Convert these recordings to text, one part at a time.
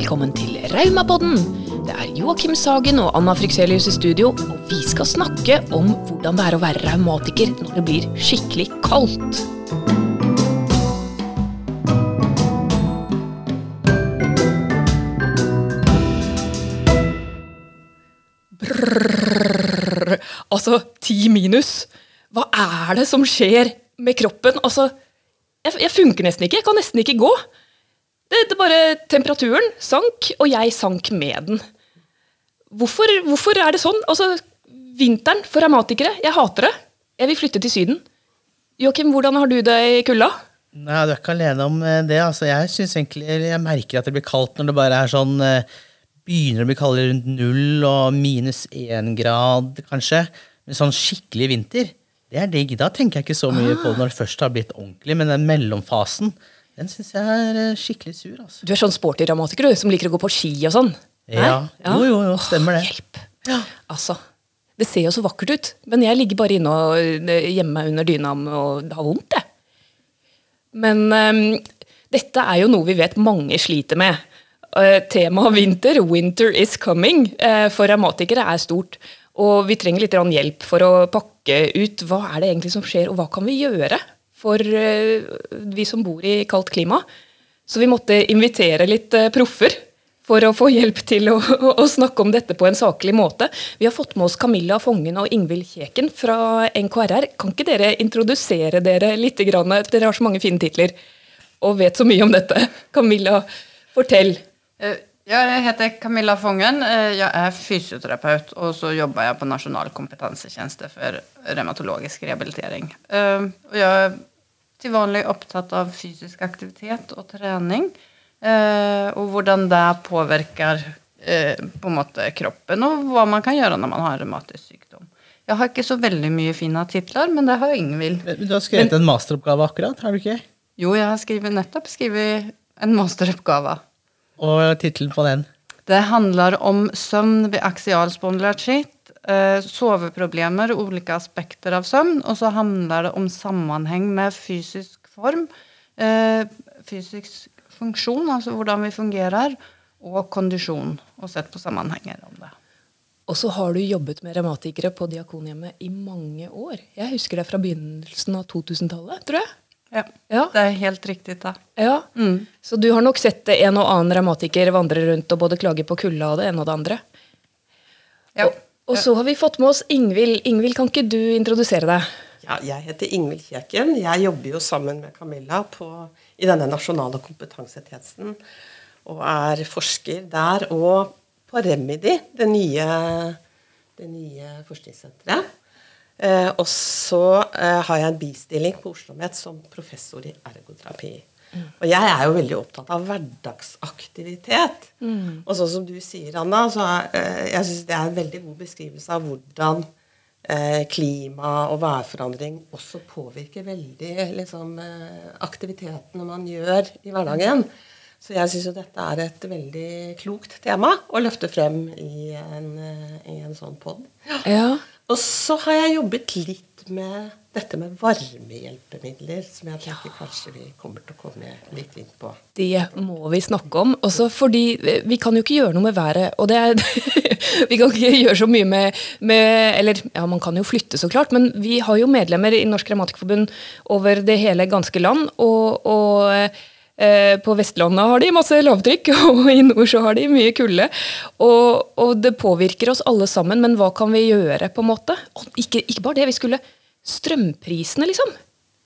velkommen til Raumapodden. Det er Joakim Sagen og Anna Frykselius i studio, og vi skal snakke om hvordan det er å være raumatiker når det blir skikkelig kaldt. Brrr, Altså, ti minus. Hva er det som skjer med kroppen? Altså, jeg, jeg funker nesten ikke. Jeg kan nesten ikke gå. Det, det bare Temperaturen sank, og jeg sank med den. Hvorfor, hvorfor er det sånn? Altså, Vinteren for revmatikere. Jeg hater det. Jeg vil flytte til Syden. Joakim, hvordan har du det i kulda? Nei, Du er ikke alene om eh, det. altså Jeg synes egentlig, jeg merker at det blir kaldt når det bare er sånn eh, Begynner å bli kaldere rundt null og minus én grad, kanskje. Men sånn skikkelig vinter, det er digg. Da tenker jeg ikke så mye på det når det først har blitt ordentlig. Men den mellomfasen, den syns jeg er eh, skikkelig sur. altså. Du er sånn sporty dramatiker du, som liker å gå på ski og sånn? Ja. Ja. Jo, jo, jo, stemmer det. Hjelp. Altså, det ser jo så vakkert ut, men jeg ligger bare inne og eh, gjemmer meg under dyna og har vondt, jeg. Men um, dette er jo noe vi vet mange sliter med. Uh, Temaet vinter, 'winter is coming', uh, for revmatikere er stort. Og vi trenger litt hjelp for å pakke ut hva er det egentlig som skjer, og hva kan vi gjøre for eh, vi som bor i kaldt klima. Så vi måtte invitere litt eh, proffer for å få hjelp til å, å, å snakke om dette på en saklig måte. Vi har fått med oss Camilla Fongen og Ingvild Kjeken fra NKRR. Kan ikke dere introdusere dere litt? Grann? Dere har så mange fine titler og vet så mye om dette. Camilla, fortell. Eh, Jeg heter Camilla Fongen. Jeg er fysioterapeut, og så jobber jeg på Nasjonal kompetansetjeneste for revmatologisk rehabilitering. Eh, Og jeg til vanlig opptatt av fysisk aktivitet og trening, eh, og hvordan det påvirker eh, på en måte kroppen, og hva man kan gjøre når man har revmatisk sykdom. Jeg har ikke så veldig mye fine titler, men det har Ingvild. Du har skrevet en masteroppgave akkurat, har du ikke? Jo, jeg har skrevet, nettopp skrevet en masteroppgave. Og tittelen på den? Det handler om søvn ved aksial spondylartritt, eh, soveproblemer, ulike aspekter av søvn, og så handler det om sammenheng med fysisk form, eh, fysisk funksjon, altså hvordan vi fungerer, og kondisjon, og sett på sammenhenger om det. Og så har du jobbet med revmatikere på Diakonhjemmet i mange år. Jeg husker det fra begynnelsen av 2000-tallet, tror jeg. Ja, Ja. det er helt riktig da. Ja, Så du har nok sett en og annen revmatiker vandre rundt og både klage på kulda og det ene og det andre. Ja. Og, og så har vi fått med oss Ingvild. Ingvild, kan ikke du introdusere deg? Ja, jeg heter Ingvild Kjeken. Jeg jobber jo sammen med Camilla på, i denne nasjonale kompetansetjenesten. Og er forsker der og på Remedy, det nye, det nye forskningssenteret. Eh, og så eh, har jeg en bistilling på Oslo OsloMet som professor i ergoterapi. Og jeg er jo veldig opptatt av hverdagsaktivitet. Og sånn som du sier, Anna, så er, eh, jeg syns det er en veldig god beskrivelse av hvordan eh, klima og værforandring også påvirker veldig liksom, eh, aktiviteten man gjør i hverdagen. Så jeg syns jo dette er et veldig klokt tema å løfte frem i en, i en sånn pod. Ja. Og så har jeg jobbet litt med dette med varmehjelpemidler, som jeg tenker kanskje vi kommer til å komme litt inn på. Det må vi snakke om. Også fordi vi kan jo ikke gjøre noe med været. Og det er, vi kan ikke gjøre så mye med, med Eller ja, man kan jo flytte, så klart. Men vi har jo medlemmer i Norsk Revmatikerforbund over det hele ganske land. Og, og eh, på Vestlandet har de masse lavtrykk, og i nord så har de mye kulde. Og, og det påvirker oss alle sammen, men hva kan vi gjøre, på en måte? Ikke, ikke bare det, vi skulle Strømprisene, liksom.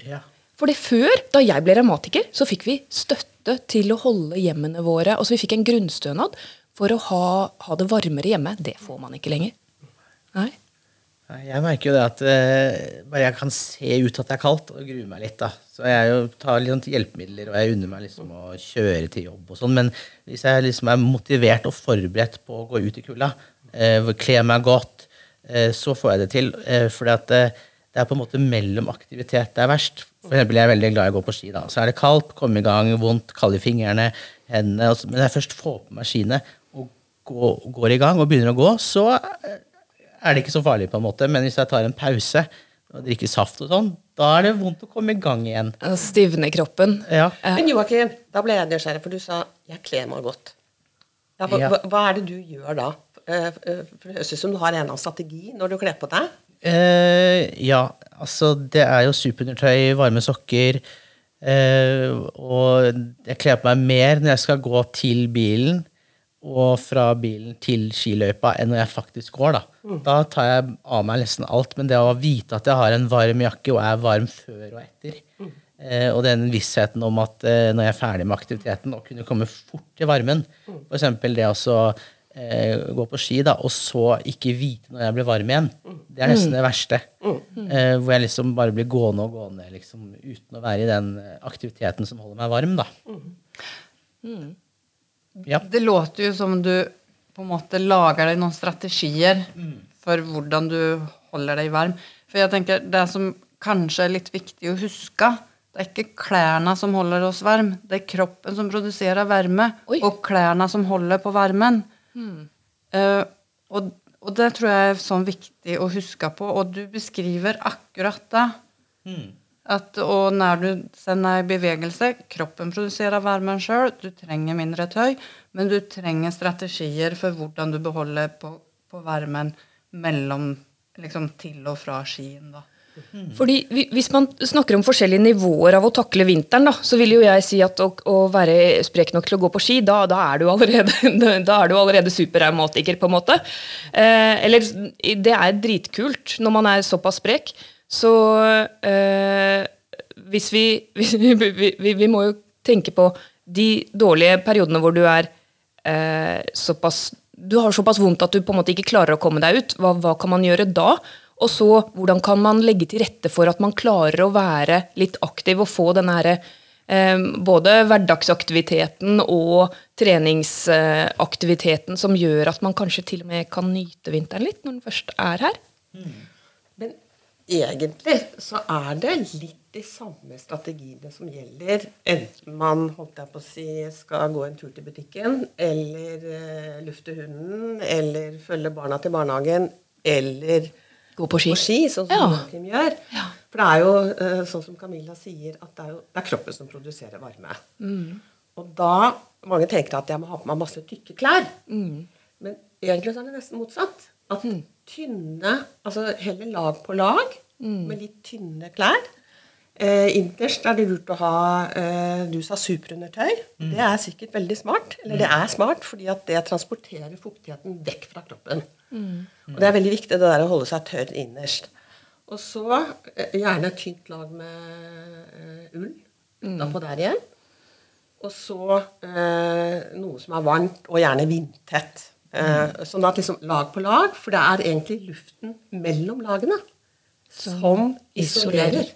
Ja. For det før, da jeg ble revmatiker, så fikk vi støtte til å holde hjemmene våre. Altså vi fikk en grunnstønad for å ha, ha det varmere hjemme. Det får man ikke lenger. Nei. Jeg merker jo det at uh, bare jeg kan se ut at det er kaldt, og gruer meg litt. da. Så jeg jo tar litt sånn hjelpemidler, og jeg unner meg liksom å kjøre til jobb og sånn. Men hvis jeg liksom er motivert og forberedt på å gå ut i kulda, uh, kle meg godt, uh, så får jeg det til. Uh, fordi at det er på en måte mellom aktivitet det er verst. For eksempel, jeg er veldig glad i å gå på ski. da. Så er det kaldt, komme i gang, vondt, kald i fingrene, hendene. og så- Men når jeg først får på meg skiene og går, går i gang og begynner å gå, så eh, er det ikke så farlig, på en måte. Men hvis jeg tar en pause og drikker saft og sånn, da er det vondt å komme i gang igjen. Stivne kroppen. Ja. Men Joakim, da ble jeg nysgjerrig, for du sa 'jeg kler meg godt'. Ja, hva, Ja. hva- er det du gjør da? Eh, eh, For Det høres ut som du har en eller annen strategi når du kler på deg. Eh, ja, altså det er jo superundertøy, varme sokker. Eh, og jeg kler på meg mer når jeg skal gå til bilen og fra bilen til skiløypa enn når jeg faktisk går. Da Da tar jeg av meg nesten alt. Men det å vite at jeg har en varm jakke og er varm før og etter, eh, og den vissheten om at eh, når jeg er ferdig med aktiviteten, å kunne komme fort til varmen, f.eks. det å eh, gå på ski da, og så ikke vite når jeg blir varm igjen, det er nesten det verste. Eh, hvor jeg liksom bare blir gående og gående liksom, uten å være i den eh, aktiviteten som holder meg varm. da. Ja. Det låter jo som du på en måte lager deg noen strategier for hvordan du holder deg varm. For jeg tenker, det som kanskje er litt viktig å huske, det er ikke klærne som holder oss varm, det er kroppen som produserer varme, Oi. og klærne som holder på varmen. Eh, og, og det tror jeg er sånn viktig å huske på, og du beskriver akkurat det. At, og når du sender en i bevegelse, kroppen produserer varmen sjøl, du trenger mindre tøy, men du trenger strategier for hvordan du beholder på, på varmen mellom liksom, til og fra skien. da. Fordi Hvis man snakker om forskjellige nivåer av å takle vinteren, da, så vil jo jeg si at å, å være sprek nok til å gå på ski, da, da er du allerede, da er allerede superreumatiker, på en måte. Eh, eller det er dritkult når man er såpass sprek. Så eh, hvis vi, hvis vi, vi, vi Vi må jo tenke på de dårlige periodene hvor du er eh, såpass Du har såpass vondt at du på en måte ikke klarer å komme deg ut. Hva, hva kan man gjøre da? Og så hvordan kan man legge til rette for at man klarer å være litt aktiv og få den herre eh, både hverdagsaktiviteten og treningsaktiviteten som gjør at man kanskje til og med kan nyte vinteren litt når den først er her? Men egentlig så er det litt de samme strategiene som gjelder, enten man holdt jeg på å si, skal gå en tur til butikken, eller eh, lufte hunden, eller følge barna til barnehagen, eller Gå på ski. sånn som Ja. Joakim gjør. For det er jo eh, sånn som Camilla sier, at det er, jo, det er kroppen som produserer varme. Og da Mange tenker at jeg må ha på meg masse tykke klær. Men egentlig så er det nesten motsatt. At tynne Altså heller lag på lag med litt tynne klær. Eh, innerst er det lurt å ha eh, du sa superundertøy. Det er sikkert veldig smart. Eller det er smart, fordi at det transporterer fuktigheten vekk fra kroppen. Og det er veldig viktig det der å holde seg tørr innerst. Og så eh, gjerne et tynt lag med eh, ull utapå der igjen. Og så eh, noe som er varmt, og gjerne vindtett. Eh, Sånn at liksom lag på lag, for det er egentlig luften mellom lagene som isolerer. isolerer.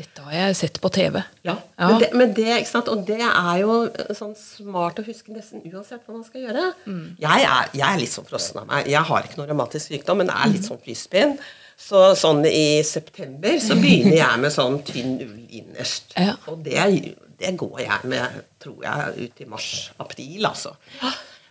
Dette har jeg sett på TV. Ja. Ja. Men, det, men det, ikke sant? Og det er jo eh, sånn smart å huske nesten uansett hva man skal gjøre. Jeg, er, jeg er litt sånn frossen av meg. Jeg har ikke noe revmatisk sykdom, men er litt sånn fryspinn. Så sånn i september så begynner jeg med sånn tynn ull innerst. Ja. Og det, det går jeg med, tror jeg, ut i mars-april, altså.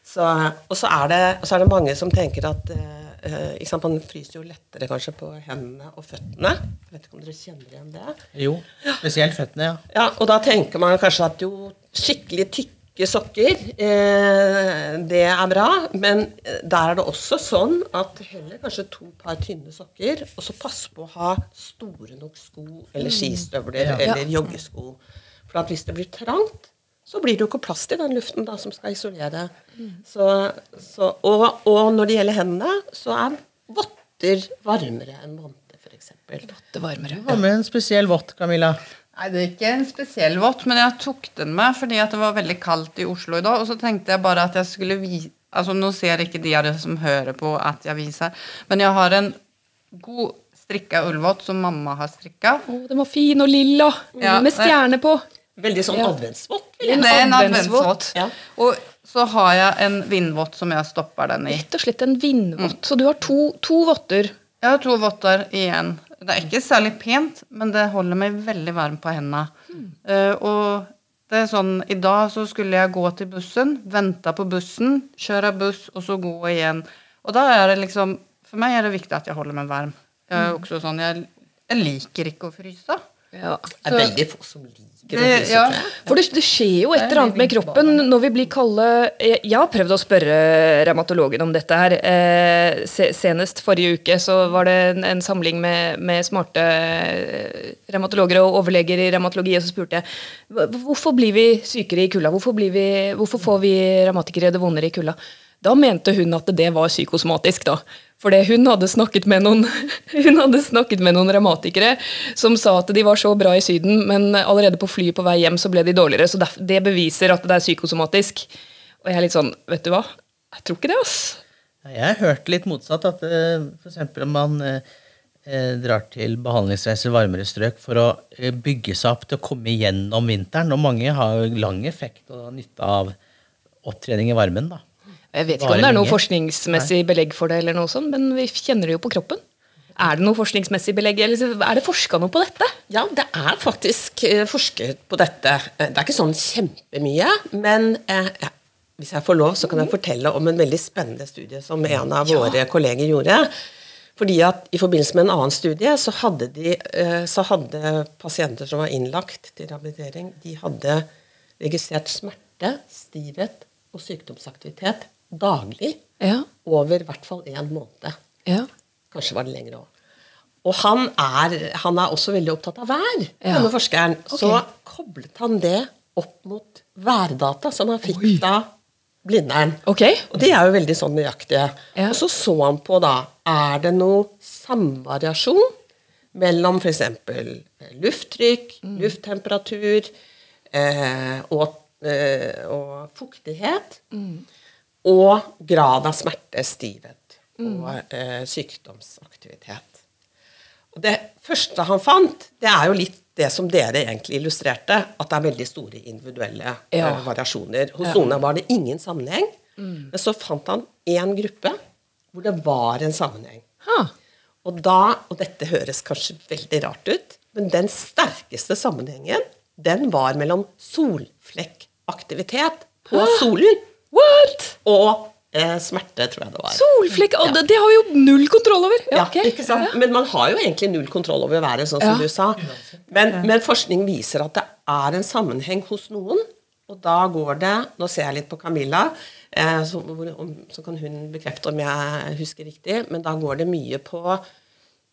Så, og, så er det, så er det mange som tenker at eh, ikke sant, Man fryser jo lettere kanskje på hendene og føttene. Jeg vet ikke om dere kjenner igjen det? Jo, spesielt føttene, ja. Ja, og da tenker man kanskje at jo skikkelig tykke sokker, eh, det er bra. Men eh, der er det også sånn at heller kanskje to par tynne sokker, og så pass på å ha store nok sko eller skistøvler Ja. eller joggesko. For at hvis det blir trangt, så blir det jo ikke plass til den luften da, som skal isolere. Så, så, og, og når det gjelder hendene, så er votter varmere enn vanter, f.eks. Votter varmere. Hva med en spesiell vott, Camilla? Nei, det er ikke en spesiell vott, men jeg tok den med fordi at det var veldig kaldt i Oslo i dag. Og så tenkte jeg bare at jeg skulle vise Altså, nå ser ikke de av dere som hører på at jeg viser, men jeg har en god strikka ullvott som mamma har strikka. Å, den var fin og lilla, Ja, med stjerne på. Veldig sånn Ja. adventsvott. Det er en adventsvott. adventsvott. Ja. Og så har jeg en vindvott som jeg stopper den i. Rett og slett en vindvott. Så du har to, to votter. Jeg har to votter igjen. Det er ikke særlig pent, men det holder meg veldig varm på hendene. Eh, og det er sånn, I dag så skulle jeg gå til bussen, vente på bussen, kjøre buss og så gå igjen. Og da er det liksom For meg er det viktig at jeg holder meg varm. Jeg er også sånn, jeg, jeg liker ikke å fryse. Ja. Det er veldig få som liker å Det, ja. For det, det skjer jo et er eller annet med kroppen når vi blir kalde Jeg, jeg har prøvd å spørre revmatologen om dette her. Eh, senest forrige uke så var det en, en samling med, med smarte eh, revmatologer og overleger i revmatologi, og så spurte jeg hvorfor blir vi sykere i kulda. Hvorfor, blir vi, hvorfor får vi revmatikere det vondere i kulda? Da mente hun at det var psykosomatisk, da. Fordi hun hadde snakket med noen hun hadde snakket med noen revmatikere som sa at de var så bra i Syden, men allerede på flyet på vei hjem så ble de dårligere. Så det beviser at det er psykosomatisk. Og jeg er litt sånn, vet du hva? Jeg tror ikke det, ass. Jeg har hørt litt motsatt. At f.eks. for eksempel om man eh, eh, drar til behandlingsreiser i varmere strøk for å eh, bygge seg opp til å komme igjennom vinteren. Og mange har lang effekt og nytte av opptrening i varmen. da. Jeg vet ikke om det er noe forskningsmessig belegg for det, eller noe sånt, men vi kjenner det jo på kroppen. Er det noe forskningsmessig belegg, eller er det forska noe på dette? Ja, det er faktisk eh, forsket på dette. Eh, Det er ikke sånn kjempemye, men eh, ja, hvis jeg får lov, så kan jeg fortelle om en veldig spennende studie som en av våre kolleger gjorde. Fordi at I forbindelse med en annen studie så hadde, de, eh, så hadde pasienter som var innlagt til rehabilitering, de hadde registrert smerte, stivhet og sykdomsaktivitet daglig Ja. over i hvert fall én måned. Ja. Kanskje var det lenger òg. Og han er, han er også veldig opptatt av vær, Ja. denne forskeren. Så Ok. koblet han det opp mot værdata som han fikk da Blindern. Okay. Og de er jo veldig sånn nøyaktige. Ja. Og så så han på da Er det noe samvariasjon mellom f.eks. lufttrykk, Mm. lufttemperatur eh, og, eh, og fuktighet? Mm. Og grad av smerte, stivhet Mm. og eh, sykdomsaktivitet. Og det første han fant, det er jo litt det som dere egentlig illustrerte, at det er veldig store individuelle Ja. eh, variasjoner. Hos noen var det ingen sammenheng, men så fant han én gruppe hvor det var en sammenheng. Ha. Og da, og dette høres kanskje veldig rart ut, men den sterkeste sammenhengen, den var mellom solflekkaktivitet på solen What? og eh, smerte, tror jeg det var. Solflekk? Ja. det, det har vi jo null kontroll over. Ja, ok. ikke sant? Men man har jo egentlig null kontroll over været, sånn som Ja. du sa. Men, men forskning viser at det er en sammenheng hos noen, og da går det Nå ser jeg litt på Camilla, eh, så, om, så kan hun bekrefte om jeg husker riktig, men da går det mye på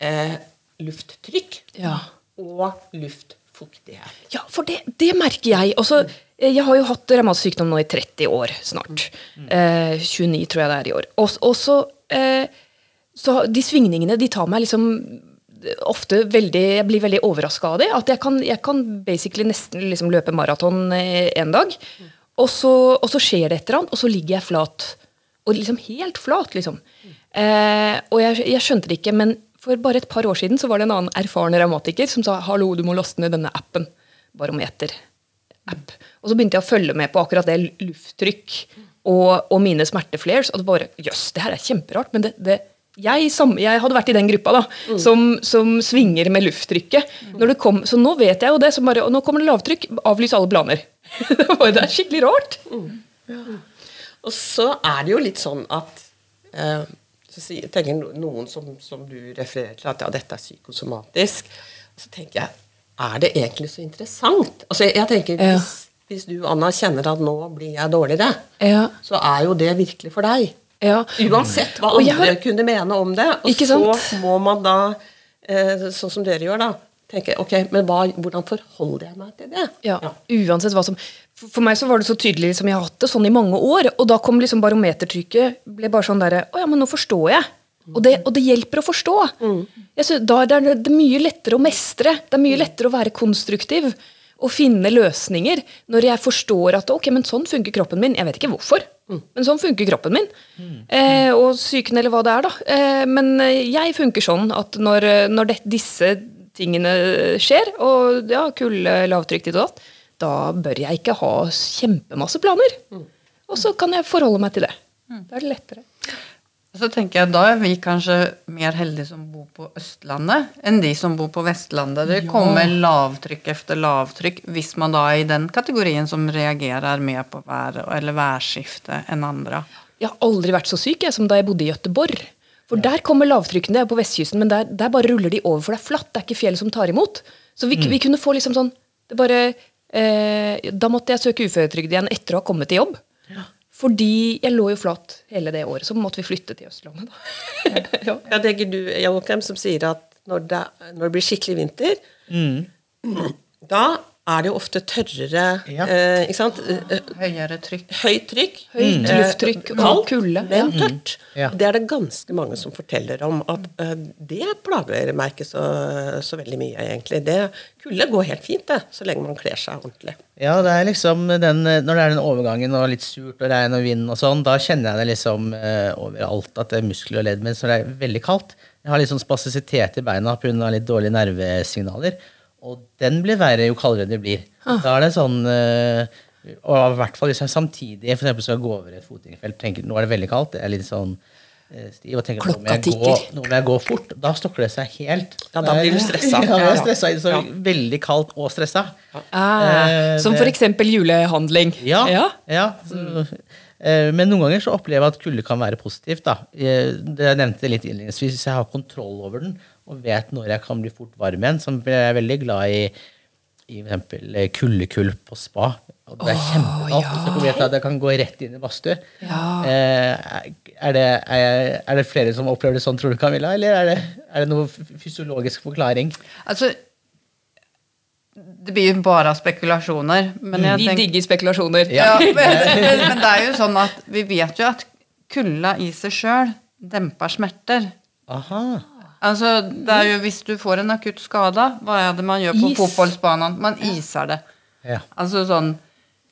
eh, lufttrykk Ja. og luftfuktighet. Ja, for det, det merker jeg. Også, eh, jeg har jo hatt revmatisk nå i 30 år snart. Eh, 29 tror jeg det er i år. Og, også, eh, så de svingningene de tar meg liksom ofte veldig, Jeg blir veldig overraska av det. At jeg kan, jeg kan basically nesten liksom løpe maraton eh, en dag. Og så, og så skjer det et eller annet, og så ligger jeg flat. Og liksom helt flat, liksom. Eh, og jeg, jeg skjønte det ikke, men for bare et par år siden så var det en annen erfaren revmatiker som sa hallo, du må laste ned denne appen. Barometer. App. Og så begynte jeg å følge med på akkurat det lufttrykk og, og mine smerteflares. Og det bare Jøss, det her er kjemperart. Men det, det, jeg, sam, jeg hadde vært i den gruppa da, som, som svinger med lufttrykket. Når det kom, så nå vet jeg jo det. Bare, og nå kommer det lavtrykk. Avlys alle planer. det, det er skikkelig rart. Og så er det jo litt sånn at eh, så tenker noen som, som du refererer til, at ja, dette er psykosomatisk. Og så tenker jeg, er det egentlig så interessant? Altså, jeg tenker, Ja. hvis, hvis du, Anna, kjenner at nå blir jeg dårligere, Ja. så er jo det virkelig for deg. Ja. Uansett hva andre har- kunne mene om det. Og Ikke så sant? må man da, eh, sånn som dere gjør, da, tenke ok, men hva, hvordan forholder jeg meg til det? Ja, uansett hva som For meg så var det så tydelig som jeg har hatt det sånn i mange år. Og da kom liksom barometertrykket ble bare sånn derre Å ja, men nå forstår jeg. Og det, og det hjelper å forstå. Jeg synes, da er det, det er mye lettere å mestre. Det er mye lettere å være konstruktiv og finne løsninger når jeg forstår at ok, men sånn funker kroppen min. Jeg vet ikke hvorfor, men sånn funker kroppen min. Eh, og psyken eller hva det er, da. Eh, men jeg funker sånn at når, når det, disse tingene skjer, og ja, kulde, lavtrykk ditt og datt, da bør jeg ikke ha kjempemasse planer. Og så kan jeg forholde meg til det. Da er det lettere. Så tenker jeg, Da er vi kanskje mer heldige som bor på Østlandet, enn de som bor på Vestlandet. Det kommer lavtrykk efter lavtrykk, hvis man da er i den kategorien som reagerer mer på været eller værskiftet enn andre. Jeg har aldri vært så syk jeg, som da jeg bodde i Gøteborg. For der kommer lavtrykkene, det er på vestkysten, men der, der bare ruller de over, for det er flatt. Det er ikke fjell som tar imot. Så vi, vi kunne få liksom sånn det bare, eh, Da måtte jeg søke uføretrygd igjen etter å ha kommet i jobb. Fordi jeg lå jo flat hele det året. Så måtte vi flytte til Østlandet, da. ja. Ja, det er ikke du, Joakim, som sier at når det, når det blir skikkelig vinter, da er det jo ofte tørrere Ja. eh, ikke sant? Eh, Høyere trykk. Høyt trykk. Høyt mm. lufttrykk og kaldt, kulde. Men tørt. Ja. Det er det ganske mange som forteller om. At eh, det plager meg ikke så, så veldig mye, egentlig. Det, kulde går helt fint, det, så lenge man kler seg ordentlig. Ja, det er liksom den, Når det er den overgangen og litt surt og regn og vind og sånn, da kjenner jeg det liksom eh, overalt at det er muskler og ledd. Mens når det er veldig kaldt Jeg har litt sånn spasisitet i beina pga. litt dårlige nervesignaler. Og den blir verre jo kaldere det blir. Da er det sånn eh, Og i hvert fall hvis jeg samtidig for eksempel skal gå over et fotgjengerfelt tenker nå er det veldig kaldt, det er litt sånn eh, stiv og tenker nå må, jeg Klokka gå, tikker. nå må jeg gå fort. Da stokker det seg helt. Ja, da blir du stressa. Ja, da stressa. Så Ja. Veldig kaldt og stressa. Ah, Eh, som for eksempel julehandling. Ja. ja. ja så, eh, men noen ganger så opplever jeg at kulde kan være positivt. da. Det jeg nevnte litt innledningsvis, Hvis jeg har kontroll over den og vet når jeg kan bli fort varm igjen, så blir jeg veldig glad i i eksempel eh, på spa. Og det er kjempekaldt. Så vet jeg at jeg kan gå rett inn i badstue. Eh, er, det, er, er det flere som opplever det sånn, tror du, Camilla? Eller er det, er det noe fysiologisk forklaring? Altså, det blir jo bare spekulasjoner. Men jeg Vi tenker, digger spekulasjoner. ja, men, men, men det er jo sånn at vi vet jo at kulda i seg sjøl demper smerter. Aha. Altså, det er jo Hvis du får en akutt skade, hva er det man gjør på fotballbanen? Man iser det. Ja. Altså sånn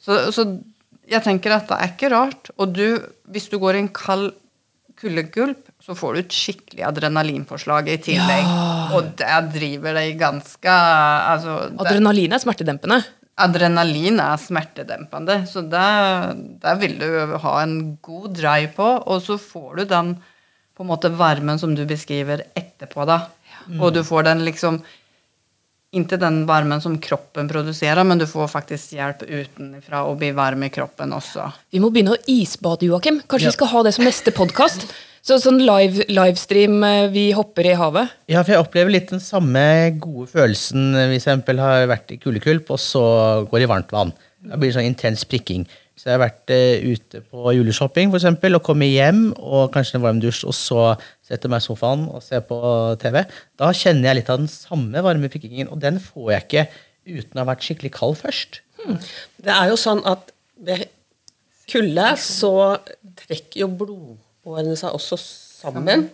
så, så jeg tenker at det er ikke rart. Og du, hvis du går i en kald kuldegulp, så får du et skikkelig adrenalinforslag i tillegg. Og det driver deg ganske altså, det, Adrenalin er smertedempende. Adrenalin er smertedempende, så der, der vil du ha en god drive på, og så får du den på en måte varmen som du beskriver etterpå, da. Og du får den liksom Ikke den varmen som kroppen produserer, men du får faktisk hjelp utenfra å bli varm i kroppen også. Vi må begynne å isbade, Joakim. Kanskje Ja. vi skal ha det som neste podkast? Så, sånn live, livestream, eh, vi hopper i havet. Ja, for jeg opplever litt den samme gode følelsen hvis jeg har vært i kuldekulp og så går i varmt vann. Da blir det sånn intens prikking. Så jeg har vært eh, ute på juleshopping for eksempel, og kommet hjem og kanskje en varm dusj, og så setter meg i sofaen og ser på TV. Da kjenner jeg litt av den samme varme pikkingen, og den får jeg ikke uten å ha vært skikkelig kald først. Det er jo sånn at ved kulde så trekker jo blodårene seg også sammen.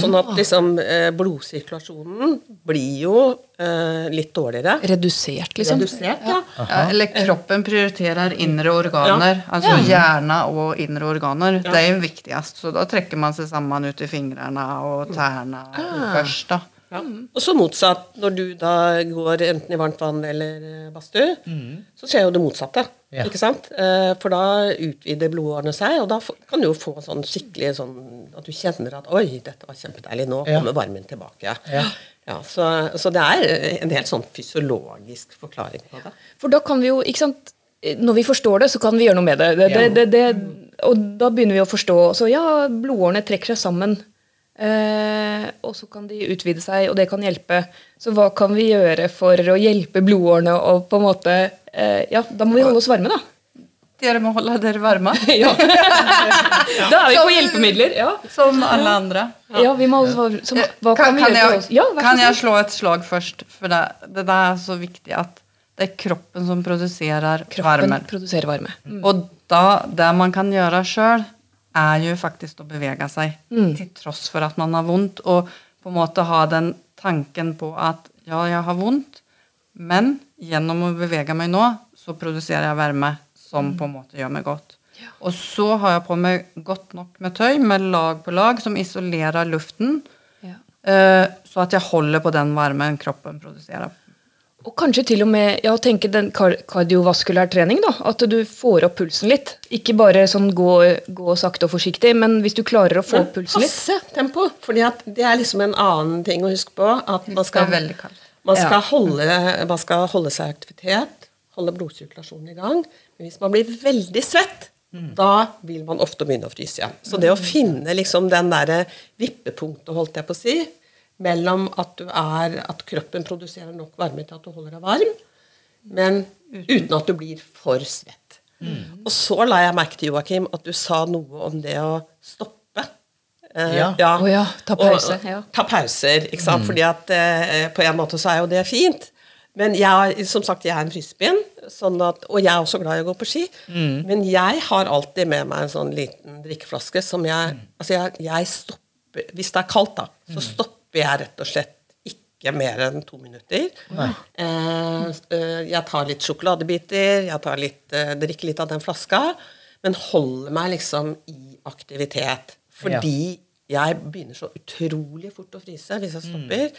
Sånn at liksom eh, blodsirkulasjonen blir jo eh, litt dårligere. Redusert, liksom. Redusert, ja. Ja, eller kroppen prioriterer indre organer. Altså hjerne og indre organer. Det er jo viktigst. Så da trekker man seg sammen ut i fingrene og tærne først, da. Ja. Og så motsatt. Når du da går enten i varmt vann eller badstue, mm. så skjer jo det motsatte. Ja. Ikke sant? Eh, For da utvider blodårene seg, og da kan du jo få sånn skikkelig sånn at du kjenner at Oi, dette var kjempedeilig. Nå Ja. kommer varmen tilbake. Ja. Ja, så, så det er en helt sånn fysiologisk forklaring på det. For da kan vi jo, ikke sant Når vi forstår det, så kan vi gjøre noe med det. det, det, det, det og da begynner vi å forstå. Så ja, blodårene trekker seg sammen. Eh, og så kan de utvide seg, og det kan hjelpe. Så hva kan vi gjøre for å hjelpe blodårene og på en måte eh, Ja, da må vi holde oss varme, da. Dere må holde dere varme. Ja. da er vi på hjelpemidler. Ja, Som alle andre. ja vi må holde oss varme. Så, hva kan, vi gjøre for jeg, oss? Ja, kan jeg slå et slag først? For det, det er så viktig at det er kroppen som produserer Kroppen varme. produserer varme. Og da, det man kan gjøre sjøl, er jo faktisk å bevege seg. Til tross for at man har vondt. Og på en måte ha den tanken på at ja, jeg har vondt, men gjennom å bevege meg nå, så produserer jeg varme som på en måte gjør meg godt. Og så har jeg på meg godt nok med tøy med lag på lag som isolerer luften, Ja. eh, så at jeg holder på den varmen kroppen produserer. Og kanskje til og med ja, tenke den kar kardiovaskulær trening. da, At du får opp pulsen litt. Ikke bare sånn gå, gå sakte og forsiktig, men hvis du klarer å få opp pulsen litt. Passe tempo. fordi det er liksom en annen ting å huske på. At man skal, man skal, holde, man skal holde seg i aktivitet, holde blodsirkulasjonen i gang. Men hvis man blir veldig svett, da vil man ofte begynne å fryse igjen. Så det å finne liksom den derre vippepunktet, holdt jeg på å si, mellom at, du er, at kroppen produserer nok varme til at du holder deg varm, men uten at du blir for svett. Og så la jeg merke til, Joakim, at du sa noe om det å stoppe. Eh, Ja. Å ja, ta pause, Og- ja. Ta pauser, ikke sant? Fordi at eh, på en måte så er jo det fint. Men jeg, som sagt, jeg er en frisbeen, sånn at, og jeg er også glad i å gå på ski. Men jeg har alltid med meg en sånn liten drikkeflaske som jeg Altså, jeg, jeg stopper Hvis det er kaldt, da, så stopper jeg rett og slett ikke mer enn to minutter. Eh, eh, jeg tar litt sjokoladebiter, jeg tar litt, eh, drikker litt av den flaska, men holder meg liksom i aktivitet. Fordi jeg begynner så utrolig fort å fryse hvis jeg stopper.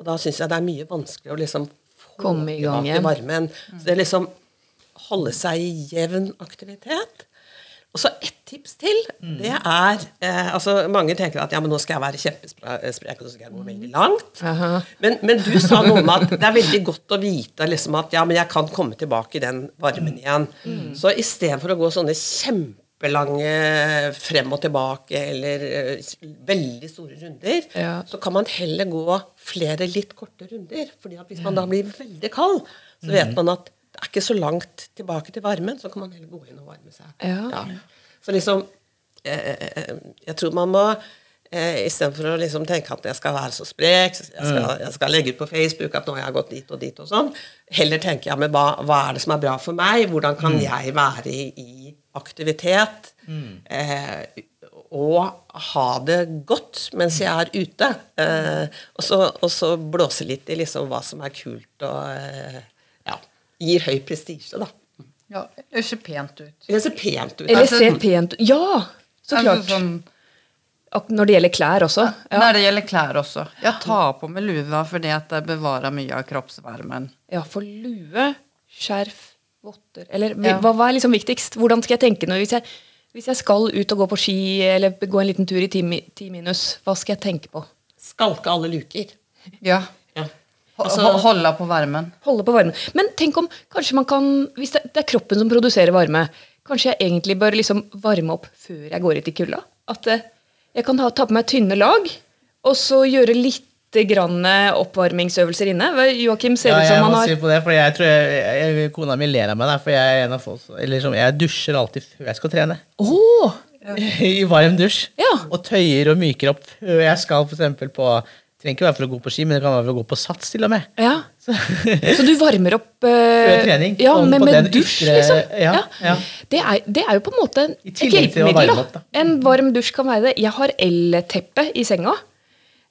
Og da syns jeg det er mye vanskeligere å liksom få Komme i gang igjen. varmen. Så det liksom holde seg i jevn aktivitet. Og så ett tips til. Det er eh, altså Mange tenker at ja, men nå skal jeg være kjempesprek, og så skal jeg gå veldig langt. Men, men du sa noe om at det er veldig godt å vite liksom, at ja, men jeg kan komme tilbake i den varmen igjen. Så istedenfor å gå sånne kjempelange frem og tilbake eller eh, veldig store runder, Ja. så kan man heller gå flere litt korte runder. fordi at hvis man da blir veldig kald, så vet man at det er ikke så langt tilbake til varmen, så kan man heller gå inn og varme seg. Ja. Så liksom eh, eh, Jeg tror man må eh, Istedenfor å liksom tenke at jeg skal være så sprek, jeg skal, jeg skal legge ut på Facebook at nå har jeg gått dit og dit og sånn, heller tenker jeg hva, hva er det som er bra for meg? Hvordan kan jeg være i, aktivitet? Eh, og ha det godt mens jeg er ute. Eh, og, så, blåse litt i liksom hva som er kult og eh, ja, gir høy prestisje, da. Ja, det ser pent ut. Det ser pent ut. Eller ser pent ut. Ja! Så Altså, klart. sånn, Når det gjelder klær også. Ja, Når det gjelder klær også. Jeg tar på meg lua fordi at det bevarer mye av kroppsvarmen. ja for lue, skjerf, votter Eller Ja. hva, hva er liksom viktigst? Hvordan skal jeg tenke når hvis jeg, hvis jeg skal ut og gå på ski eller gå en liten tur i ti, ti minus, hva skal jeg tenke på? Skalke alle luker. Ja. Ja. Altså- Holde på varmen. Holde på varmen. Men tenk om kanskje man kan Hvis det, det er kroppen som produserer varme, kanskje jeg egentlig bør liksom varme opp før jeg går ut i kulda? At eh, jeg kan ha, ta på meg tynne lag, og så gjøre litt grann eh, oppvarmingsøvelser inne. Joakim ser Ja, ut som han har Jeg må si på det, for jeg tror jeg, jeg, kona mi ler av meg der, for jeg er en av folk liksom, Jeg dusjer alltid før jeg skal trene. Åh! I varm dusj. Ja. Og tøyer og myker opp før jeg skal for eksempel på Trenger ikke være for å gå på ski, men det kan være for å gå på sats til og med. Ja. Så, Så du varmer opp uh, Før trening, Ja, med, med dusj, ytre- liksom. ja, ja. Det, er, det er jo på en måte et hjelpemiddel. Da. opp, da. En varm dusj kan være det. Jeg har el-teppe i senga.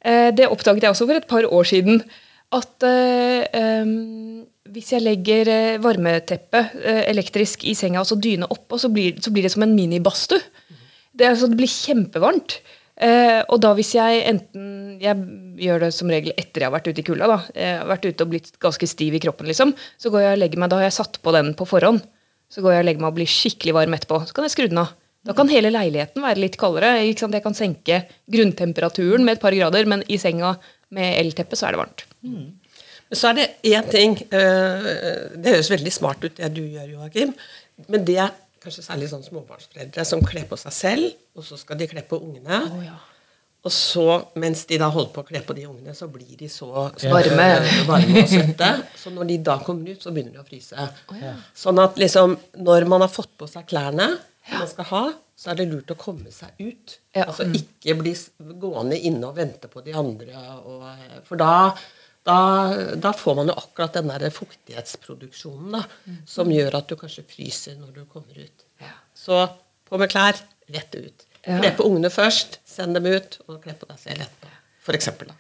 Uh, Det oppdaget jeg også for et par år siden. At uh, um, hvis jeg legger varmeteppe eh, elektrisk i senga og så dyne oppå, så blir, så blir det som en minibadstue. Det, altså, det blir kjempevarmt. Eh, og da hvis jeg enten Jeg gjør det som regel etter jeg har vært ute i kulda. da, Jeg har vært ute og blitt ganske stiv i kroppen, liksom. Så går jeg og legger meg, Da har jeg satt på den på forhånd. Så går jeg og legger meg og blir skikkelig varm etterpå. Så kan jeg skru den av. Da kan hele leiligheten være litt kaldere. ikke sant? Jeg kan senke grunntemperaturen med et par grader, men i senga med elteppe så er det varmt. Mm. så er det én ting eh, Det høres veldig smart ut, det du gjør, Joakim. Men det er kanskje særlig sånn småbarnsforeldre som kler på seg selv, og så skal de kle på ungene. Og så, mens de da holder på å kle på de ungene, så blir de så, så Varme. varme og søte. Så når de da kommer ut, så begynner de å fryse. Sånn at liksom, når man har fått på seg klærne som man skal ha, så er det lurt å komme seg ut. Ja. Altså ikke bli gående inne og vente på de andre. Og, eh, for da, da, da får man jo akkurat den der fuktighetsproduksjonen da, som gjør at du kanskje fryser når du kommer ut. Så på med klær, rett ut. Ja. Kle på ungene først, send dem ut, og kle på deg selv etterpå. For eksempel, da.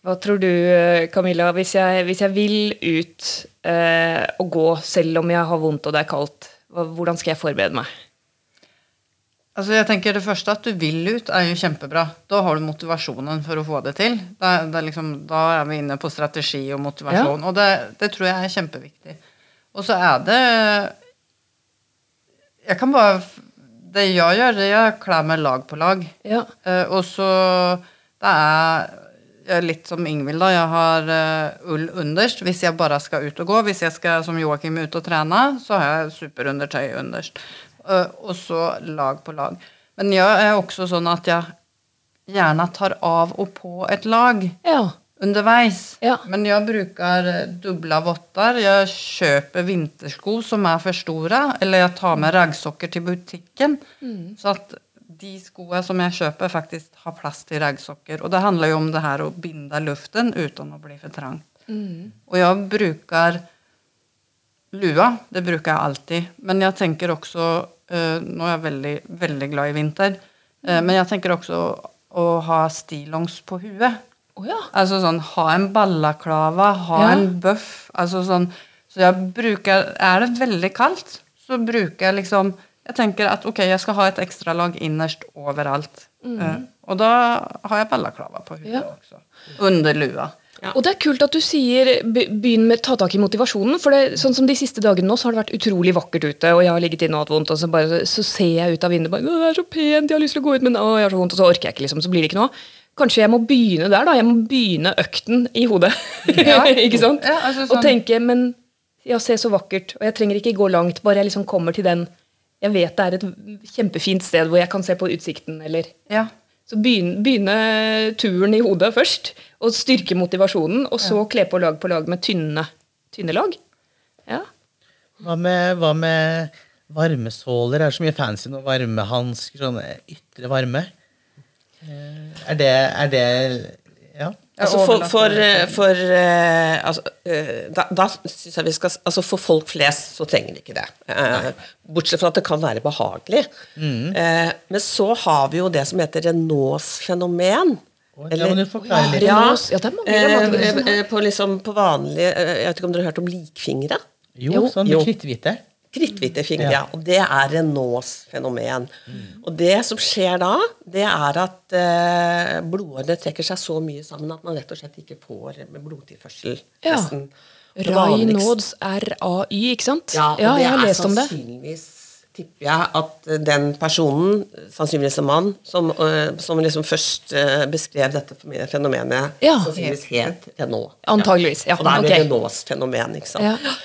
Hva tror du, eh, Camilla, hvis jeg, hvis jeg vil ut eh, og gå selv om jeg har vondt og det er kaldt, hvordan skal jeg forberede meg? Altså jeg tenker Det første at du vil ut, er jo kjempebra. Da har du motivasjonen for å få det til. Er- det liksom, da er vi inne på strategi og motivasjon, og det, det tror jeg er kjempeviktig. Og så er det Jeg kan bare Det jeg gjør, det er jeg kler meg lag på lag. Ja. Uh, og så Det er litt som Ingvild, da. Jeg har uh, ull underst hvis jeg bare skal ut og gå. Hvis jeg skal som Joakim ut og trene, så har jeg superundertøy underst. Eh, og så lag på lag. Men jeg er også sånn at jeg gjerne tar av og på et lag Ja. underveis. Ja. Men jeg bruker doble dubbla votter. Jeg kjøper vintersko som er for store, eller jeg tar med raggsokker til butikken. Så at de skoene som jeg kjøper, faktisk har plass til raggsokker. Og det handler jo om det her å binde luften uten å bli for trangt. Og jeg bruker lua. Det bruker jeg alltid. Men jeg tenker også eh, Nå er jeg veldig, veldig glad i vinter. eh, men jeg tenker også å ha stillongs på huet. Oh, ja. Altså sånn ha en ballaklava, ha Ja. en bøff. Altså sånn Så jeg bruker Er det veldig kaldt, så bruker jeg liksom Jeg tenker at ok, jeg skal ha et ekstralag innerst overalt. Eh, og da har jeg ballaklava på huet Ja. også. Under lua. Og det er kult at du sier begynn med ta tak i motivasjonen. For det, sånn som de siste dagene nå, så har det vært utrolig vakkert ute, og jeg har ligget inne og hatt vondt, og så, bare, så ser jeg ut av vinduet bare, det er så pent, jeg har lyst til å gå ut, men å, jeg har så vondt, og så orker jeg ikke, liksom. Så blir det ikke noe. Kanskje jeg må begynne der, da. Jeg må begynne økten i hodet. Ja. ikke sant? Ja, altså sånn. Og tenke, men ja, se så vakkert, og jeg trenger ikke gå langt, bare jeg liksom kommer til den Jeg vet det er et kjempefint sted hvor jeg kan se på utsikten, eller Ja. Så begynne, begynne turen i hodet først, og styrke motivasjonen, og så kle på lag på lag med tynne, tynne lag. Ja. Hva med, hva med varmesåler? Er det så mye fancy noe Varmehansker? Sånn ytre varme? Eh, Er det, er det. Altså for, for, eh, for, uh, altså, uh, da, da synes jeg vi skal altså For folk flest så trenger de ikke det. Uh, bortsett fra at det kan være behagelig. Eh, men så har vi jo det som heter Renaults fenomen. Eller, ja, meg forklare ja, det er mange eh, på, liksom, på vanlig Jeg vet ikke om dere har hørt om likfingre? Jo, sånn Jo. kritthvite. Kritthvite fingre, Ja. Og det er Renaults fenomen. Og det som skjer da, det er at eh, blodårene trekker seg så mye sammen at man rett og slett ikke får med blodtilførsel. Ja. Raynaud's RAY, ikke sant? Ja, og ja det jeg har lest om det. sannsynligvis tipper jeg at eh, den personen, sannsynligvis en mann, som, eh, som liksom først eh, beskrev dette fenomenet, Ja. sannsynligvis het Renault. Antageligvis, ja, Og da er det okay. Renaults fenomen, ikke sant. Ja.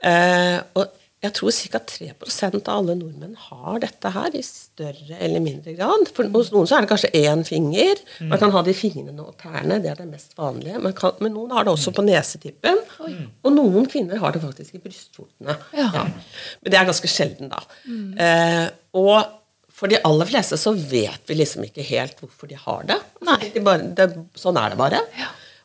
Uh, og jeg tror ca. 3% av alle nordmenn har dette her i større eller mindre grad. For Hos noen så er det kanskje én finger. Man kan ha det i fingrene og tærne. Det er det mest vanlige. Kan, men noen har det også på nesetippen. Og noen kvinner har det faktisk i brystvortene. Ja. Men det er ganske sjelden, da. Eh, og for de aller fleste så vet vi liksom ikke helt hvorfor de har det. De bare, det sånn er det bare.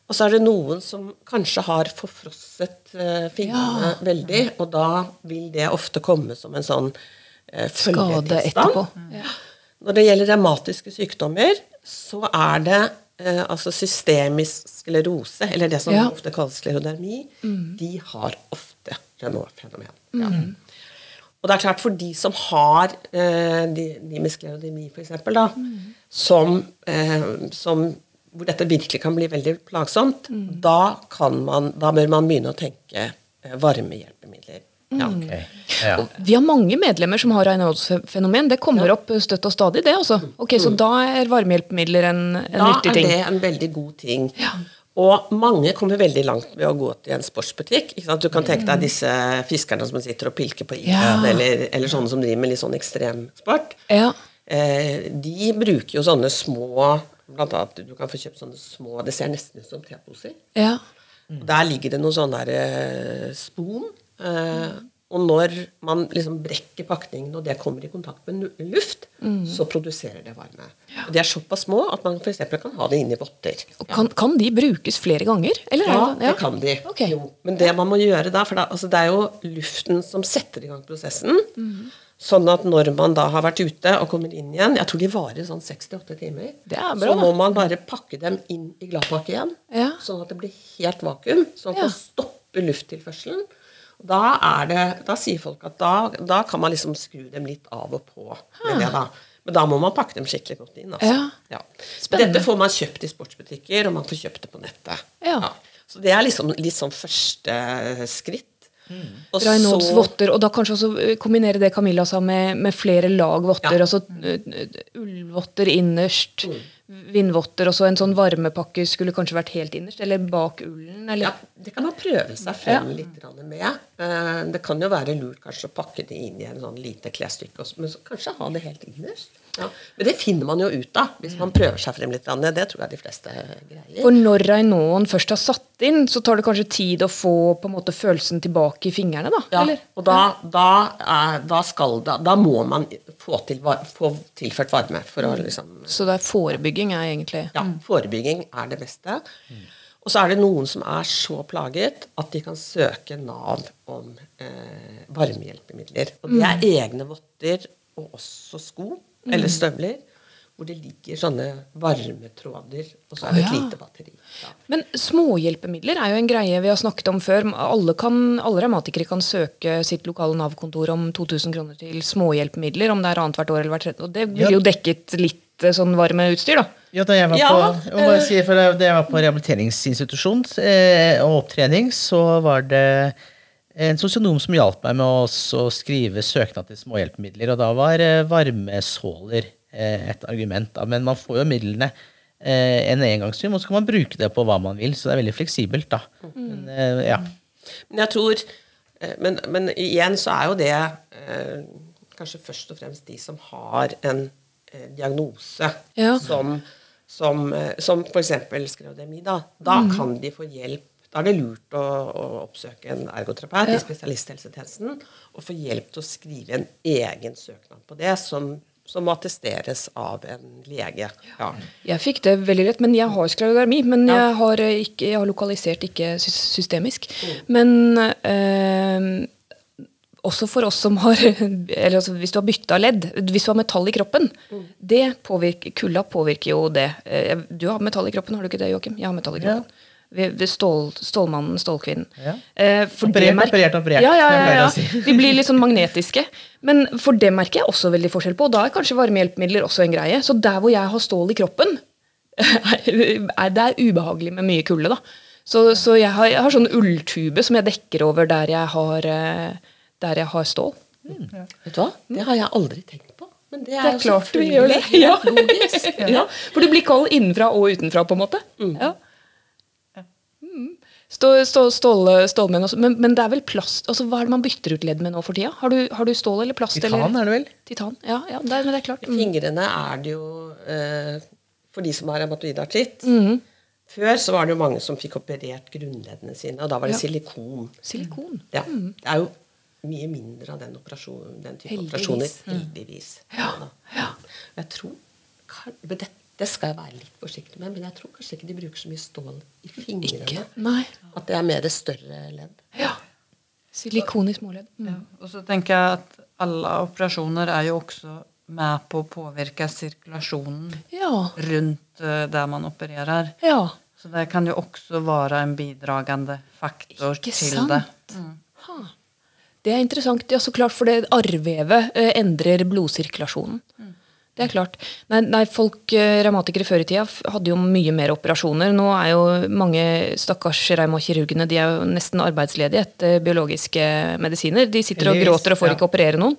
Og så er det noen som kanskje har forfrosset eh, fingrene veldig, og da vil det ofte komme som en sånn eh, følgetilstand. etterpå. Når det gjelder revmatiske sykdommer, så er det eh, altså systemisk sklerose, eller det som Ja. ofte kalles sklerodermi, de har ofte Renault-fenomen. Ja. Og det er klart, for de som har eh, de, de med sklerodermi, f.eks., mm. som, eh, som hvor dette virkelig kan bli veldig plagsomt, da, kan man, da bør man begynne å tenke eh, varmehjelpemidler. Ja. okay. Ja. Vi har mange medlemmer som har Raynaud's fenomen. Det kommer opp støtt og stadig, det. også. Ok, Så da er varmehjelpemidler en, en Da er det en veldig god ting. Og mange kommer veldig langt ved å gå til en sportsbutikk. Ikke sant? Du kan tenke deg disse fiskerne som sitter og pilker på isen, Ja. eller, eller sånne som driver med litt sånn ekstremsport. Ja. Eh, de bruker jo sånne små Blant annet du kan få kjøpt sånne små Det ser nesten ut som teposer. ja. Mm. Der ligger det noen sånne der, eh, spon. Eh, og når man liksom brekker pakningen, og det kommer i kontakt med luft, luft, så produserer det varme. Og De er såpass små at man f.eks. kan ha det inni votter. Og kan, kan de brukes flere ganger? Eller er Ja, det, kan de. Okay. Jo. Men det man må gjøre da, for da, altså det er jo luften som setter i gang prosessen. Sånn at når man da har vært ute og kommer inn igjen Jeg tror de varer sånn 68 timer. Det er bra, så må man bare pakke dem inn i gladpakke igjen, Ja. sånn at det blir helt vakuum. Sånn at Ja. man stopper lufttilførselen. Da, er det, da sier folk at da, da kan man liksom skru dem litt av og på med det, da. Men da må man pakke dem skikkelig godt inn. Altså. Ja. Dette får man kjøpt i sportsbutikker, og man får kjøpt det på nettet. Ja. Så det er liksom litt sånn første skritt. Og Raynaud's votter, og da kanskje også eh, kombinere det Camilla sa med, med flere lag votter. Ja. Altså eh, ullvotter innerst, vindvotter, og så en sånn varmepakke skulle kanskje vært helt innerst, eller bak ullen, eller Ja, det kan man prøve seg frem litt med. Eh, Det kan jo være lurt kanskje å pakke det inn i en sånn lite klesstykke, men så kanskje ha det helt innerst. Ja. Men det finner man jo ut av hvis man prøver seg frem litt. Det tror jeg de fleste greier. For når Raynauden først har satt inn, så tar det kanskje tid å få på en måte følelsen tilbake i fingrene, da? Ja, Eller? og da, da, er, da, skal det, da må man få, til, få tilført varme for å liksom Så det er forebygging er egentlig Ja, forebygging er det beste. Og så er det noen som er så plaget at de kan søke Nav om eh, varmehjelpemidler. Og det er egne votter og også sko eller støvler hvor det ligger sånne varmetråder, og så er det et lite batteri. Ja. Men småhjelpemidler er jo en greie vi har snakket om før. Alle, kan, alle revmatikere kan søke sitt lokale Nav-kontor om 2000 kroner til småhjelpemidler, om det er annethvert år eller hvert tredje. Og det blir jo dekket litt eh, sånn varmeutstyr, da. Ja, da jeg var Ja, på, bare si, da jeg var på rehabiliteringsinstitusjon eh, og opptrening, så var det en sosionom som hjalp meg med å skrive søknad til småhjelpemidler. Og da var eh, varmesåler eh, et argument. Da. Men man får jo midlene eh, en engangssum, og så kan man bruke det på hva man vil. Så det er veldig fleksibelt, da. Men, eh, ja. Men jeg tror men, men igjen så er jo det kanskje først og fremst de som har en diagnose Ja. som, som, som f.eks. sklerodemi. Da, da kan de få hjelp. Da er det lurt å, å oppsøke en ergoterapeut i spesialisthelsetjenesten og få hjelp til å skrive en egen søknad på det, som, som må attesteres av en lege. Ja. Jeg fikk det veldig lett, men jeg har sklerodermi. Men jeg, har eh, ikke, jeg har lokalisert ikke systemisk. systemisk. Men øh, også for oss som har eller altså Hvis du har bytta ledd, hvis du har metall i kroppen det påvirker, Kulda påvirker jo det. Eh, Du har metall i kroppen, har du ikke det, Joakim? Jeg har metall i kroppen. Vi- Stål, stålmannen, Stålkvinnen. Ja. Eh, Operert, operert, operert, Ja, ja, ja, ja. Vi. De blir litt sånn magnetiske. Men for det merker jeg også veldig forskjell på. Og da er kanskje varmehjelpemidler også en greie. Så der hvor jeg har stål i kroppen, er det er ubehagelig med mye kulde. da. Så, så jeg, har, jeg har sånn ulltube som jeg dekker over der jeg har, eh, der jeg har stål. Vet du hva? Det har jeg aldri tenkt på. Men det er, Det er jo klart vi gjør det. Ja. Ja, for du blir kald innenfra og utenfra, på en måte. Ja. Mm. Stå, stå, stål, stålmenn også. Men, men det er vel plast altså, Hva er det man bytter ut ledd med nå for tida? Har du, har du stål eller plast? Titan eller? er det vel? Titan, ja, ja det, er, men det er klart. Mm. Fingrene er det jo eh, For de som har revmatoidartritt Mhm. Før så var det jo mange som fikk operert grunnleddene sine, og da var det silikon. Silikon. Ja, Det er jo mye mindre av den, operasjon, den type Heldigvis. operasjoner. Heldigvis. Ja, ja. Jeg tror dette det, skal jeg være litt forsiktig med, men jeg tror kanskje ikke de bruker så mye stål i fingrene. Ikke? Nei. At det er mer større ledd. Ja. Silikon i småledd. Mm. Ja. Og så tenker jeg at alle operasjoner er jo også med på å påvirke sirkulasjonen Ja. rundt eh, der man opererer. ja. Så det kan jo også være en bidragende faktor Ikke til sant? det. Ha. Det er interessant. Ja, så klart, for det arrvevet eh, endrer blodsirkulasjonen. Det er klart. Nei, nei folk eh, revmatikere før i tida hadde jo mye mer operasjoner. Nå er jo mange stakkars reumakirurgene de er jo nesten arbeidsledige etter biologiske medisiner. De sitter og gråter og får ikke operere noen.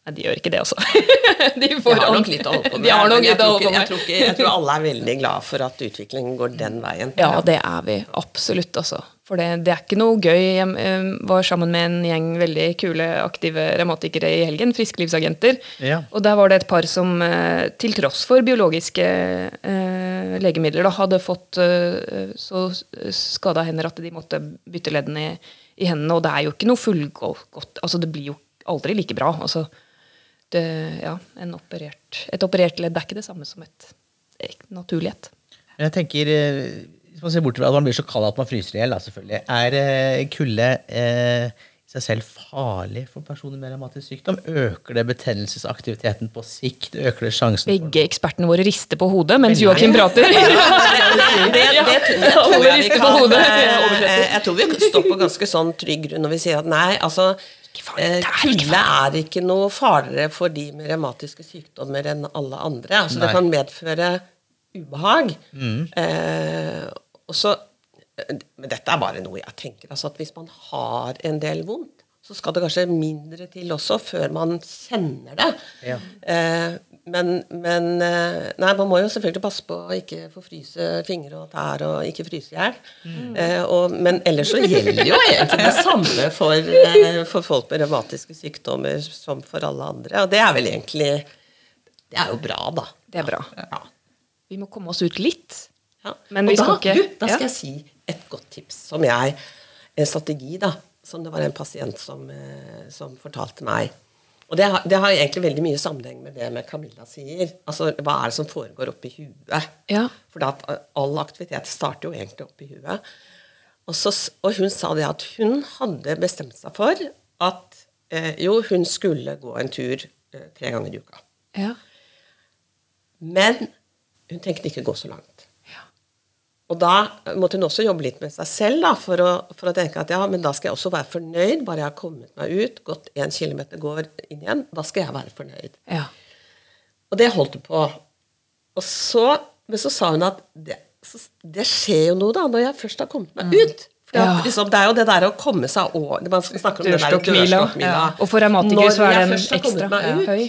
Nei, de gjør ikke det, altså. de, De har nok litt å holde på med. De har nok jeg å tror ikke- Jeg tror, ikke, jeg tror alle er veldig glad for at utviklingen går den veien. Ja, det er vi. Absolutt, altså. For det, det er ikke noe gøy. Jeg eh, var sammen med en gjeng veldig kule, aktive revmatikere i helgen. Frisklivsagenter. Ja. Og der var det et par som eh, til tross for biologiske eh, legemidler da, hadde fått eh, så skada hender at de måtte bytte leddene i, i hendene. Og det er jo ikke noe fullgodt altså Det blir jo aldri like bra. altså ja, en operert, Et operert ledd er ikke det samme som et, et naturlig et. Men jeg tenker, eh, Hvis man ser bort fra at man blir så kald at man fryser i hjel, selvfølgelig, er eh, kulde eh, i seg selv farlig for personer med revmatisk sykdom? Øker det betennelsesaktiviteten på sikt? Øker det sjansen for Begge ekspertene våre rister på hodet mens. Joakim prater. det, det, det, det tror jeg vi kan eh, Jeg. Jeg tror vi står på ganske sånn trygg grunn når vi sier at nei, altså farlig, eh, det er ikke Kulde er ikke noe farligere for de med revmatiske sykdommer enn alle andre. Altså, det kan medføre ubehag. Eh, og så Men dette er bare noe jeg tenker. Altså at hvis man har en del vondt, så skal det kanskje mindre til også før man kjenner det. Ja. Eh, men, men eh, Nei, man må jo selvfølgelig passe på å ikke få fryse fingre og tær og ikke fryse i hjel. Eh, men ellers så gjelder jo egentlig det samme for, eh, for folk med revmatiske sykdommer som for alle andre. Og det er vel egentlig Det er jo bra, da. Det er bra. Ja. Vi må komme oss ut litt. Ja. Men og vi da, skal ikke- du, da skal Ja. jeg si et godt tips som jeg En strategi, da. Som det var en pasient som, som fortalte meg. Og det har, det har egentlig veldig mye sammenheng med det med Camilla sier. Altså, Hva er det som foregår oppi huet? Ja. For at all aktivitet starter jo egentlig oppi huet. Og, så, og hun sa det at hun hadde bestemt seg for at eh, jo, hun skulle gå en tur eh, tre ganger i uka. Ja. Men hun tenkte ikke gå så langt. Og da måtte hun også jobbe litt med seg selv da, for, å, for å tenke at ja, men da skal jeg også være fornøyd. Bare jeg har kommet meg ut, gått én kilometer, går inn igjen, da skal jeg være fornøyd. ja. Og det holdt hun på. Og så, men så sa hun at det, så, det skjer jo noe da, når jeg først har kommet meg ut. For Mm. Ja. liksom, det er jo det der å komme seg over Man snakker om det der Dørstokkmila. Ja. Og for revmatikere så er den ekstra høy.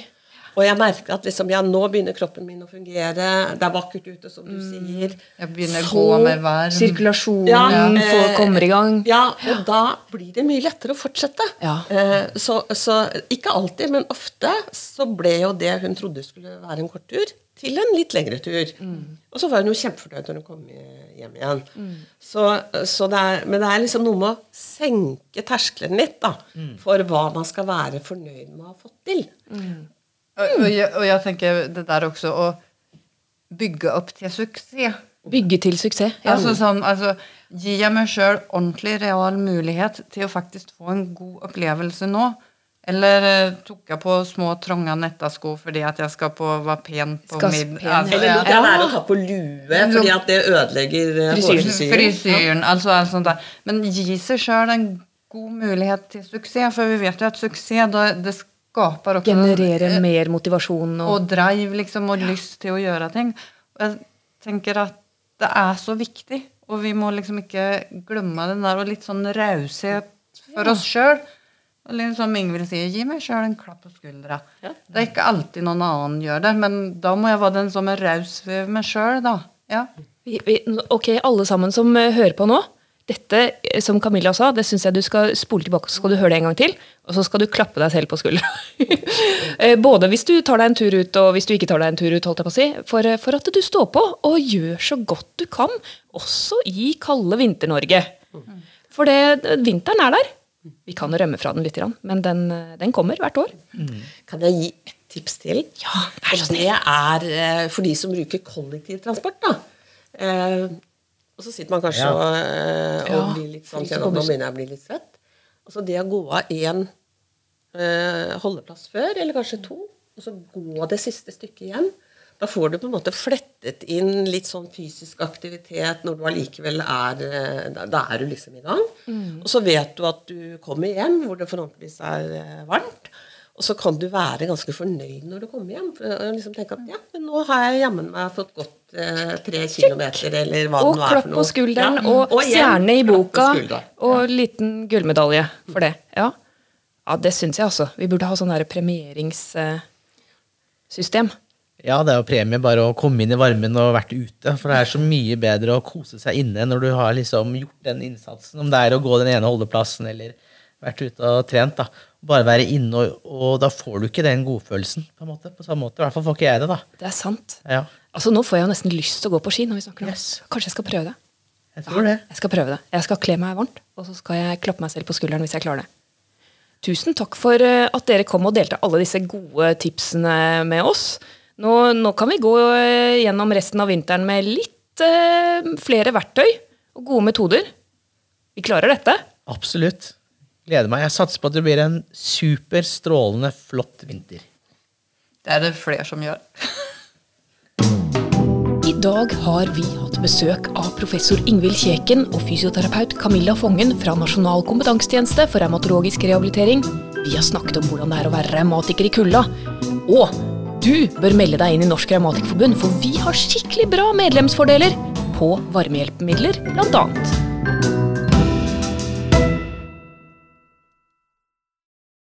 Og jeg merker at liksom, ja, nå begynner kroppen min å fungere. Det er vakkert ute, som du Mm. sier. Jeg begynner å gå med vær. Sirkulasjonen Ja, får, eh, kommer i gang. Ja, og da blir det mye lettere å fortsette. Ja. Eh, så, så ikke alltid, men ofte så ble jo det hun trodde skulle være en kort tur, til en litt lengre tur. Mm. Og så var hun jo kjempefornøyd når hun kom hjem igjen. Så, så det er, men det er liksom noe med å senke terskelen litt da, for hva man skal være fornøyd med å ha fått til. Og, og, jeg, og jeg tenker det der også å bygge opp til suksess. Bygge til suksess. Ja. Altså sånn, altså, Gir jeg meg sjøl ordentlig real mulighet til å faktisk få en god opplevelse nå? Eller eh, tok jeg på små, trange nettasko fordi at jeg skal på være pen på middag? Altså, Eller lot jeg være å ta på lue, fordi at det ødelegger eh, Frisyren. ja. Altså alt sånt der. Men gi seg sjøl en god mulighet til suksess, for vi vet jo at suksess det, det skaper også Generere mer motivasjon og og drive liksom, og lyst til å gjøre ting. Og jeg tenker at det er så viktig, og vi må liksom ikke glemme den der, og litt sånn raushet for oss sjøl. Som Ingvild sier, gi meg sjøl en klapp på skuldra. Det er ikke alltid noen annen gjør det, men da må jeg være den som er raus ved meg sjøl, da. Ja. vi, vi, Ok, alle sammen som eh, hører på nå. Dette, eh, som Camilla sa, det syns jeg du skal spole tilbake, så skal du høre det en gang til. Og så skal du klappe deg selv på skuldra. Eh, Både hvis du tar deg en tur ut, og hvis du ikke tar deg en tur ut, holdt jeg på å si. For, eh, for at du står på og gjør så godt du kan, også i kalde Vinter-Norge. For det, vinteren er der. Vi kan rømme fra den litt, men den, den kommer hvert år. Kan jeg gi et tips til? Ja, vær så Og det er for de som bruker kollektivtransport. da. Og så sitter man kanskje Ja. og, eh, og Ja, blir litt sånn Nå begynner jeg å bli litt svett. Altså det å gå av én eh, holdeplass før, eller kanskje to, og så gå det siste stykket igjen. Da får du på en måte flettet inn litt sånn fysisk aktivitet når du allikevel er eh, Da er du liksom i gang. Og så vet du at du kommer hjem hvor det forhåpentligvis er eh, varmt. Og så kan du være ganske fornøyd når du kommer hjem. og liksom tenke at ja, men nå har jeg jammen meg fått gått eh, tre kilometer, eller hva Og det nå er for noe. på skulderen, Ja. og, og stjerne i boka, og og liten gullmedalje for det. Ja, ja det syns jeg altså. Vi burde ha sånn premieringssystem. Ja, det er jo premie bare å komme inn i varmen og vært ute. For det er så mye bedre å kose seg inne når du har liksom gjort den innsatsen. Om det er å gå den ene holdeplassen eller vært ute og trent. da. Bare være inne, og, og da får du ikke den godfølelsen. på en måte, på samme måte. I hvert fall får ikke jeg det. da. Det er sant. Ja, Altså Nå får jeg jo nesten lyst til å gå på ski. når vi snakker om. Yes. Kanskje jeg skal prøve det. Jeg tror det. Jeg skal prøve det. Jeg skal kle meg varmt, og så skal jeg klappe meg selv på skulderen hvis jeg klarer det. Tusen takk for eh, at dere kom og delte alle disse gode tipsene med oss. Nå, nå kan vi gå eh, gjennom resten av vinteren med litt eh, flere verktøy og gode metoder. Vi klarer dette. Absolutt. Gleder meg. Jeg satser på at det blir en super strålende flott vinter. Det er det flere som gjør. I dag har vi hatt besøk av professor Ingvild Kjeken og fysioterapeut Camilla Fongen fra Nasjonal kompetansetjeneste for revmatologisk rehabilitering. Vi har snakket om hvordan det er å være revmatiker i kulda. Og du bør melde deg inn i Norsk Revmatikerforbund, for vi har skikkelig bra medlemsfordeler på varmehjelpemidler, blant annet.